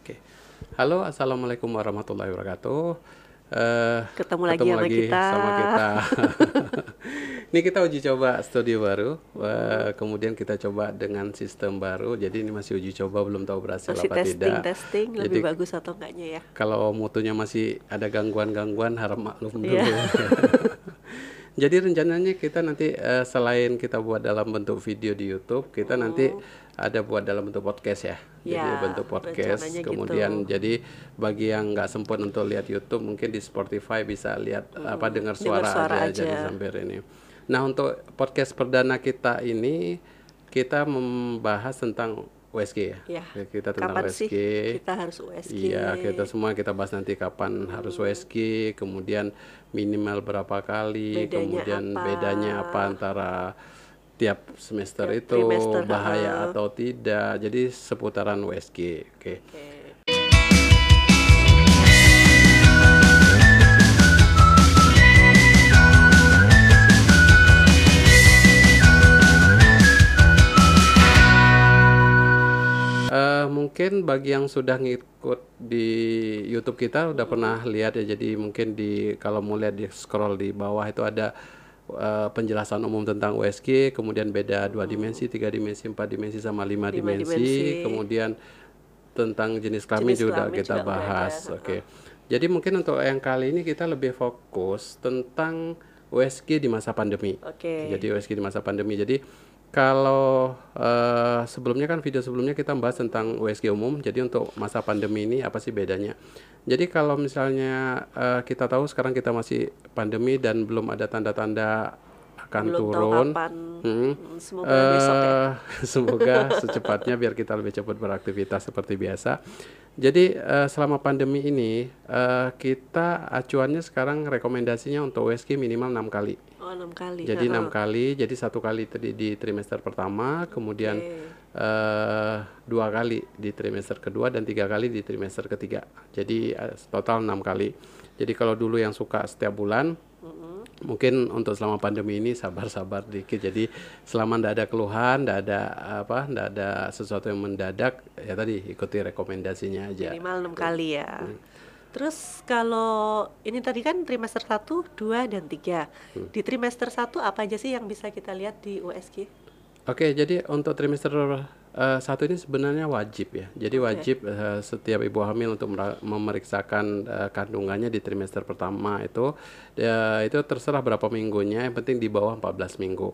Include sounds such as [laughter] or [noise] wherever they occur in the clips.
Oke. Halo, assalamualaikum warahmatullahi wabarakatuh. Eh, Ketemu lagi sama kita. sama kita. [laughs] ini kita uji coba studio baru. Eh, kemudian kita coba dengan sistem baru. Jadi ini masih uji coba, belum tahu berhasil Masih apa testing tidak. testing Jadi lebih bagus atau enggaknya ya. kalau mutunya masih ada gangguan-gangguan, harap maklum dulu. Iya. [laughs] Jadi rencananya kita nanti eh, selain kita buat dalam bentuk video di YouTube, kita nanti ada buat dalam bentuk podcast ya. Jadi Oh. Ya, bentuk podcast. rencananya Kemudian gitu. jadi bagi yang nggak sempat untuk lihat YouTube, mungkin di Spotify bisa lihat apa dengar dengar suara, suara aja, aja. jadi sambil ini. Nah untuk podcast perdana kita ini kita membahas tentang USG ya. Ya. Kita tentang Kapan USG. sih kita harus USG? Iya, kita semua kita bahas nanti kapan harus USG, kemudian minimal berapa kali, Bedanya kemudian apa? bedanya apa antara tiap semester Tiap itu, trimester, bahaya ha. atau tidak. Jadi seputaran USG. Oke. Oke. Eh, mungkin bagi yang sudah ngikut di YouTube kita udah pernah lihat ya. Jadi mungkin di kalau mau lihat di scroll di bawah itu ada eh, penjelasan umum tentang USG, kemudian beda dua dimensi, tiga dimensi, empat dimensi sama lima Lima dimensi, dimensi. kemudian tentang jenis kelamin juga kelamin kita juga bahas. Oke. Jadi mungkin untuk yang kali ini kita lebih fokus tentang USG di masa pandemi. Oke. Jadi USG di masa pandemi. Jadi kalau eh, sebelumnya kan video sebelumnya kita bahas tentang USG umum. Jadi untuk masa pandemi ini apa sih bedanya? Jadi kalau misalnya eh, kita tahu sekarang kita masih pandemi dan belum ada tanda-tanda akan Belum turun. Hmm. Hmm, Semoga besok ya. Eh, [laughs] semoga secepatnya biar kita lebih cepat beraktivitas seperti biasa. Jadi eh, selama pandemi ini eh, kita acuannya sekarang rekomendasinya untuk USG minimal enam kali. Oh, enam kali. Jadi Ha-ha. enam kali, jadi satu kali tadi di trimester pertama, kemudian Oke. eh, dua kali di trimester kedua dan tiga kali di trimester ketiga. Jadi eh, total enam kali. Jadi kalau dulu yang suka setiap bulan, mungkin untuk selama pandemi ini sabar-sabar dikit. Jadi selama ndak ada keluhan, ndak ada apa, ndak ada sesuatu yang mendadak, ya tadi ikuti rekomendasinya aja. Minimal enam kali ya. Hmm. Terus kalau ini tadi kan trimester 1, 2, dan 3. Hmm. Di trimester 1 apa aja sih yang bisa kita lihat di USG? Oke, jadi untuk trimester eh, satu ini sebenarnya wajib ya. Jadi wajib eh, setiap ibu hamil untuk memeriksakan eh, kandungannya di trimester pertama itu ya, itu terserah berapa minggunya, yang penting di bawah 14 minggu.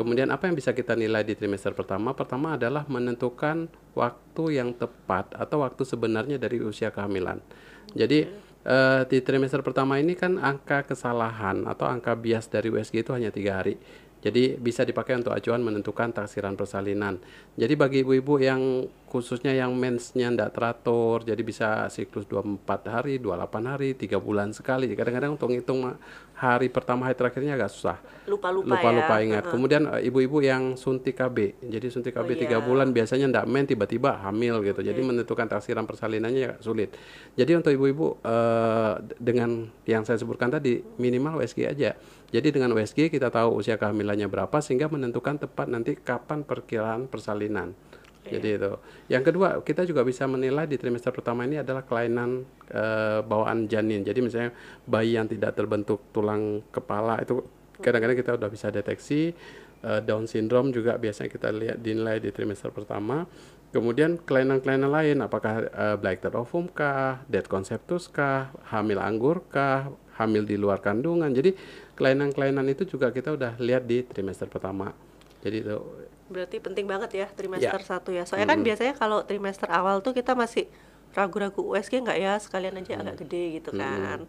Kemudian apa yang bisa kita nilai di trimester pertama? Pertama adalah menentukan waktu yang tepat atau waktu sebenarnya dari usia kehamilan. Jadi eh, di trimester pertama ini kan angka kesalahan atau angka bias dari USG itu hanya tiga hari. Jadi bisa dipakai untuk acuan menentukan taksiran persalinan. Jadi bagi ibu-ibu yang khususnya yang mensnya tidak teratur, jadi bisa siklus 24 hari, 28 hari, 3 bulan sekali. Kadang-kadang untuk ngitung hari pertama hari terakhirnya agak susah. Lupa-lupa Lupa-lupa ya. ingat. Kemudian eh, ibu-ibu yang suntik KB. Jadi suntik KB Oh, tiga iya. bulan biasanya ndak men tiba-tiba hamil gitu. Jadi menentukan taksiran persalinannya agak sulit. Jadi untuk ibu-ibu d- dengan yang saya sebutkan tadi minimal USG aja. Jadi dengan USG kita tahu usia kehamilannya berapa sehingga menentukan tepat nanti kapan perkiraan persalinan. Jadi itu. Yang kedua, kita juga bisa menilai di trimester pertama ini adalah kelainan eh, bawaan janin. Jadi misalnya bayi yang tidak terbentuk tulang kepala itu kadang-kadang kita udah bisa deteksi. Eh, Down syndrome juga biasanya kita lihat dinilai di trimester pertama. Kemudian kelainan-kelainan lain, apakah uh, blighted ovum kah, dead conceptus kah, hamil anggur kah, hamil di luar kandungan. Jadi kelainan-kelainan itu juga kita udah lihat di trimester pertama. Jadi itu Berarti penting banget ya trimester Ya. 1 ya. Soalnya kan biasanya kalau trimester awal tuh kita masih ragu-ragu USG nggak ya, sekalian aja agak gede gitu kan.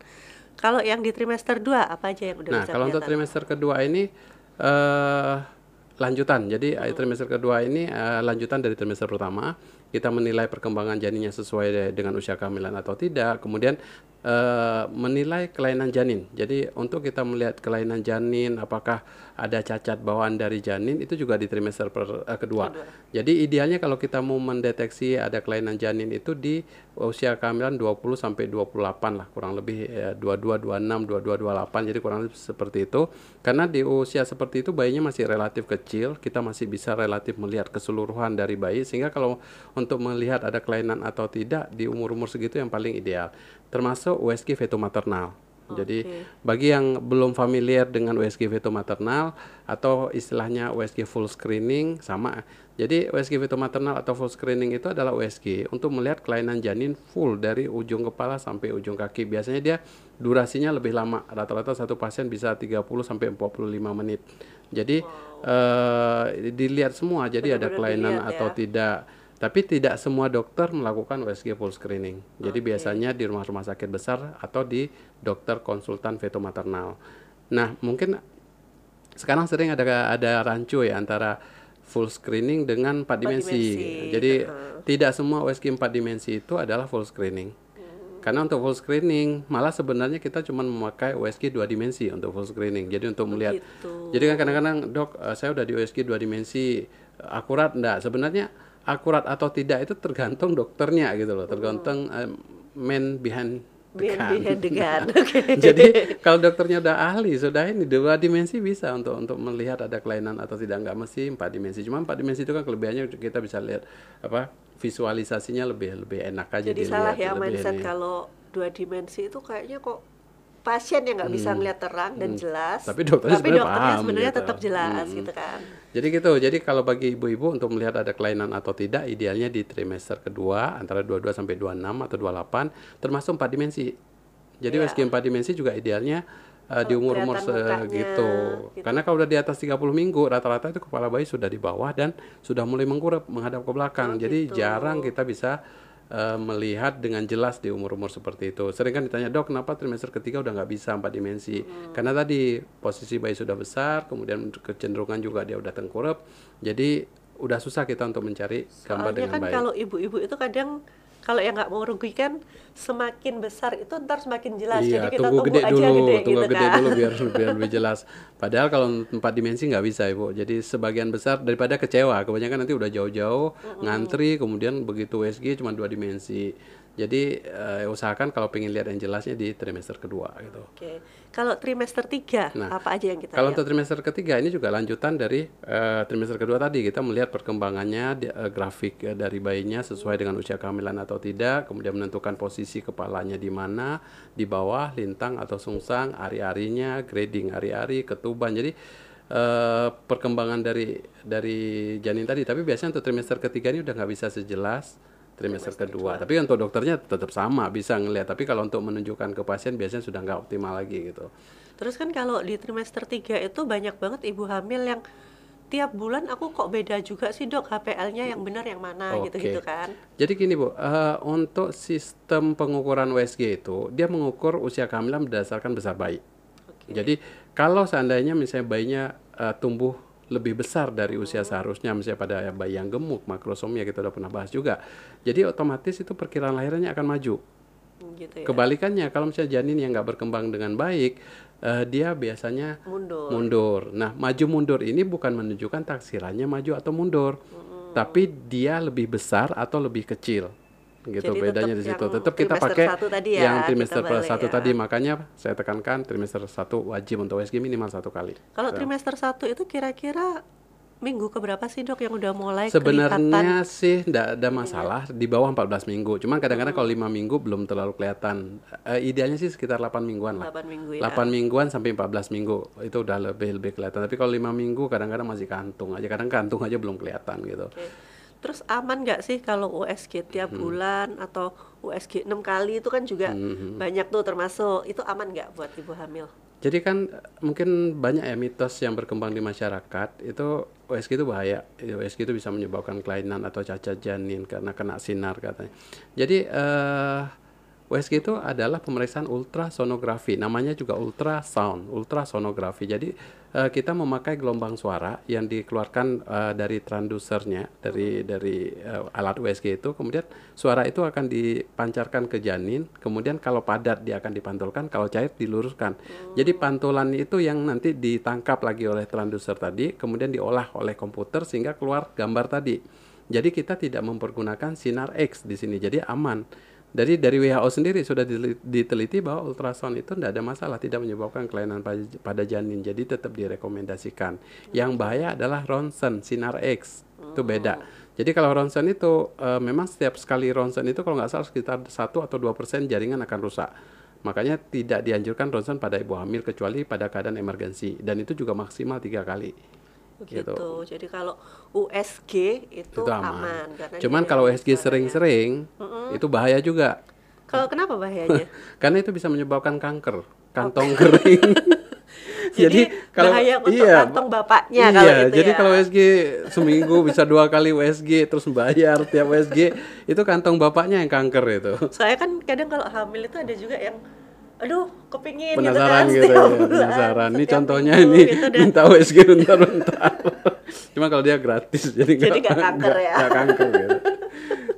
Kalau yang di trimester 2 apa aja yang udah Nah, bisa kalau untuk trimester kedua ini eh lanjutan. Jadi eh, trimester kedua ini eh, lanjutan dari trimester pertama. Kita menilai perkembangan janinnya sesuai de- dengan usia kehamilan atau tidak. Kemudian eh, menilai kelainan janin. Jadi untuk kita melihat kelainan janin, apakah ada cacat bawaan dari janin itu juga di trimester per, eh, kedua. Jadi idealnya kalau kita mau mendeteksi ada kelainan janin itu di usia kehamilan 20 sampai 28 lah kurang lebih ya, 22 26 22 28 jadi kurang lebih seperti itu. Karena di usia seperti itu bayinya masih relatif kecil, kita masih bisa relatif melihat keseluruhan dari bayi sehingga kalau untuk melihat ada kelainan atau tidak di umur-umur segitu yang paling ideal. Termasuk USG feto maternal. Jadi bagi yang belum familiar dengan USG veto maternal atau istilahnya USG full screening sama. Jadi USG veto maternal atau full screening itu adalah USG untuk melihat kelainan janin full dari ujung kepala sampai ujung kaki. Biasanya dia durasinya lebih lama. Rata-rata satu pasien bisa 30 sampai 45 menit. Jadi eh, dilihat semua. Jadi ada Benar-benar kelainan dilihat atau ya. tidak. Tapi tidak semua dokter melakukan USG full screening. Jadi biasanya di rumah-rumah sakit besar atau di dokter konsultan veto maternal. Nah, mungkin sekarang sering ada ada rancu ya antara full screening dengan 4 dimensi. dimensi, Jadi tidak semua USG 4 dimensi itu adalah full screening. Karena untuk full screening malah sebenarnya kita cuma memakai USG dua dimensi untuk full screening. Jadi untuk melihat Begitu. jadi kan kadang-kadang dok eh, saya udah di USG dua dimensi eh, akurat enggak? Sebenarnya akurat atau tidak itu tergantung dokternya gitu loh, tergantung eh, man behind behind the gun. Nah, [laughs] Oke. Jadi kalau dokternya udah ahli sudah ini dua dimensi bisa untuk untuk melihat ada kelainan atau tidak nggak mesti empat dimensi. Cuma empat dimensi itu kan kelebihannya kita bisa lihat apa visualisasinya lebih lebih enak aja Jadi dilihat. salah ya mindset ini. kalau dua dimensi itu kayaknya kok pasien yang nggak bisa ngeliat terang dan jelas. Hmm. Tapi dokternya tapi sebenarnya dokternya paham sebenarnya gitu. tetap jelas Hmm. gitu kan. Jadi gitu. Jadi kalau bagi ibu-ibu untuk melihat ada kelainan atau tidak, idealnya di trimester kedua antara 22 sampai 26 atau 28 termasuk empat dimensi. Jadi Iya. USG empat dimensi juga idealnya uh, di Kalau umur-umur segitu. gitu. Karena kalau udah di atas 30 minggu rata-rata itu kepala bayi sudah di bawah dan sudah mulai mengkurap menghadap ke belakang. Oh, Jadi gitu. jarang kita bisa uh, melihat dengan jelas di umur-umur seperti itu. Sering kan ditanya, "Dok, kenapa trimester ketiga udah nggak bisa empat dimensi?" Hmm. Karena tadi posisi bayi sudah besar, kemudian kecenderungan juga dia udah tengkurap. Jadi udah susah kita untuk mencari gambar Soalnya dengan kan baik. kalau ibu-ibu itu kadang kalau yang nggak mau merugikan semakin besar itu ntar semakin jelas. Iya, Jadi kita tunggu tunggu gede aja dulu, gede tunggu gitu gede kan. dulu biar [laughs] biar lebih jelas. Padahal kalau empat dimensi nggak bisa ibu. Jadi sebagian besar daripada kecewa, kebanyakan nanti udah jauh-jauh ngantri, kemudian begitu USG cuma dua dimensi. Jadi eh, usahakan kalau pengen lihat yang jelasnya di trimester kedua gitu. Oke. Kalau trimester 3 Nah, apa aja yang kita Kalau lihat? untuk trimester ketiga ini juga lanjutan dari eh, trimester kedua tadi kita melihat perkembangannya di- eh, grafik eh, dari bayinya sesuai dengan usia kehamilan atau tidak, kemudian menentukan posisi kepalanya di mana, di bawah, lintang atau sungsang, ari-arinya, grading ari-ari, ketuban. Jadi eh, perkembangan dari dari janin tadi. Tapi biasanya untuk trimester ketiga ini udah nggak bisa sejelas trimester kedua. Tapi untuk dokternya tetap sama bisa ngelihat. Tapi kalau untuk menunjukkan ke pasien biasanya sudah nggak optimal lagi gitu. Terus kan kalau di trimester 3 itu banyak banget ibu hamil yang tiap bulan aku kok beda juga sih dok HPL-nya yang benar yang mana gitu-gitu kan. Jadi gini Bu, eh, untuk sistem pengukuran USG itu dia mengukur usia kehamilan berdasarkan besar bayi. Jadi kalau seandainya misalnya bayinya eh, tumbuh lebih besar dari usia seharusnya misalnya pada bayi yang gemuk makrosomia kita udah pernah bahas juga. Jadi otomatis itu perkiraan lahirannya akan maju. Gitu ya. Kebalikannya kalau misalnya janin yang nggak berkembang dengan baik, eh, dia biasanya Mundur. mundur. Nah, maju mundur ini bukan menunjukkan taksirannya maju atau mundur, tapi dia lebih besar atau lebih kecil. Gitu Jadi bedanya di situ. Tetap kita pakai satu tadi ya, yang trimester balik satu ya. tadi. Makanya saya tekankan trimester satu wajib untuk USG minimal satu kali. Kalau trimester 1 itu kira-kira minggu keberapa sih dok yang udah mulai kelihatan? Sebenarnya sih tidak ada masalah di bawah 14 minggu. Cuman kadang-kadang kalau 5 minggu belum terlalu kelihatan. Eh, idealnya sih sekitar 8 mingguan lah. 8 minggu ya. 8 mingguan sampai 14 minggu itu udah lebih lebih kelihatan. Tapi kalau 5 minggu kadang-kadang masih kantung aja. Kadang kantung aja belum kelihatan gitu. Oke. Terus aman nggak sih kalau USG tiap Hmm. bulan atau USG 6 kali itu kan juga Hmm, banyak tuh termasuk. Itu aman nggak buat ibu hamil? Jadi kan eh, mungkin banyak ya mitos yang berkembang di masyarakat itu USG itu bahaya. USG itu bisa menyebabkan kelainan atau cacat janin karena kena sinar katanya. Jadi eh USG itu adalah pemeriksaan ultrasonografi, namanya juga ultrasound, ultrasonografi. Jadi eh, kita memakai gelombang suara yang dikeluarkan eh, dari transducernya, dari dari eh, alat USG itu, kemudian suara itu akan dipancarkan ke janin, kemudian kalau padat dia akan dipantulkan, kalau cair diluruskan. Jadi pantulan itu yang nanti ditangkap lagi oleh transducer tadi, kemudian diolah oleh komputer sehingga keluar gambar tadi. Jadi kita tidak mempergunakan sinar X di sini, jadi aman. Dari dari WHO sendiri sudah diteliti bahwa ultrasound itu tidak ada masalah, tidak menyebabkan kelainan pada, janin. Jadi tetap direkomendasikan. Yang bahaya adalah ronsen, sinar X. Itu beda. Jadi kalau ronsen itu eh, memang setiap sekali ronsen itu kalau nggak salah sekitar 1 atau 2% jaringan akan rusak. Makanya tidak dianjurkan ronsen pada ibu hamil kecuali pada keadaan emergensi dan itu juga maksimal tiga kali. Begitu. Gitu. Jadi kalau USG itu, Itu aman. aman. karena Cuman kalau USG sering-sering itu bahaya juga. Kalau kenapa bahayanya? [laughs] Karena itu bisa menyebabkan kanker kantong kering. [laughs] Jadi, bahaya untuk kantong bapaknya iya, kalau gitu jadi ya. kalau USG seminggu bisa dua kali USG terus bayar tiap USG itu kantong bapaknya yang kanker itu. Soalnya kan kadang kalau hamil itu ada juga yang aduh kepingin Penasaran gitu gitu, kan ya, setiap bulan, penasaran. Ini contohnya minggu ini gitu dah. minta USG bentar-bentar. [laughs] Cuma kalau dia gratis jadi Jadi nggak kanker ya. nggak kanker gitu.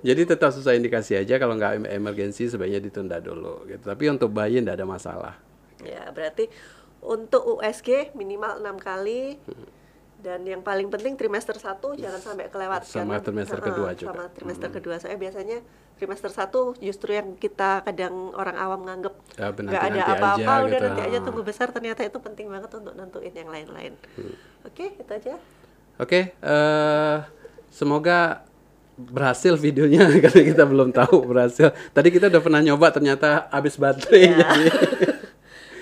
Jadi tetap susah indikasi aja kalau nggak em- emergensi sebaiknya ditunda dulu gitu. Tapi untuk bayi nggak ada masalah. Ya, berarti untuk USG minimal enam kali dan yang paling penting trimester 1 jangan sampai kelewat Sama trimester Heeh, kedua juga. Sama trimester kedua. Saya biasanya trimester 1 justru yang kita kadang orang awam nganggep Ya, nggak ada nanti-nanti apa-apa udah gitu. nanti aja Ah. tunggu besar ternyata itu penting banget untuk nentuin yang lain-lain. Hmm. Oke, itu aja. Oke, eh semoga berhasil videonya [laughs] karena kita belum tahu berhasil. Tadi kita udah pernah nyoba ternyata habis baterai. Ya. Jadi [laughs]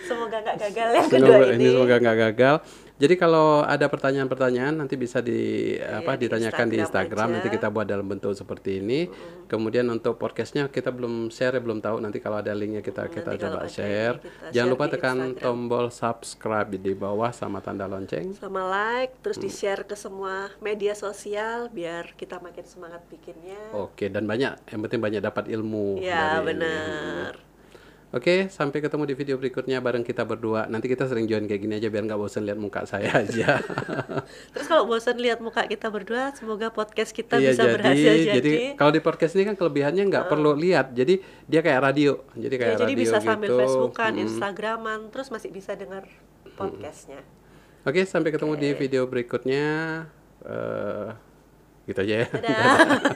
Semoga nggak gagal yang kedua semoga ini. ini semoga nggak gagal. Jadi kalau ada pertanyaan-pertanyaan nanti bisa di apa Iya, di ditanyakan di Instagram Instagram nanti kita buat dalam bentuk seperti ini. Kemudian untuk podcastnya kita belum share belum tahu nanti kalau ada linknya kita kita Nanti kalau coba share. kita Jangan share lupa tekan Instagram. tombol subscribe di bawah sama tanda lonceng. sama like terus Hmm. di share ke semua media sosial biar kita makin semangat bikinnya Oke, dan banyak, yang penting banyak dapat ilmu. ya dari ini. Oke, sampai ketemu di video berikutnya bareng kita berdua. Nanti kita sering join kayak gini aja biar nggak bosan lihat muka saya aja. [laughs] terus kalau bosan lihat muka kita berdua semoga podcast kita Iya, bisa berhasil jadi, kalau di podcast ini kan kelebihannya nggak perlu lihat, jadi dia kayak radio, jadi Ya, kayak jadi radio bisa gitu. sambil Facebookan Mm. Instagraman terus masih bisa dengar podcastnya Oke, sampai ketemu di video berikutnya. Eh, gitu aja ya. dadah [laughs]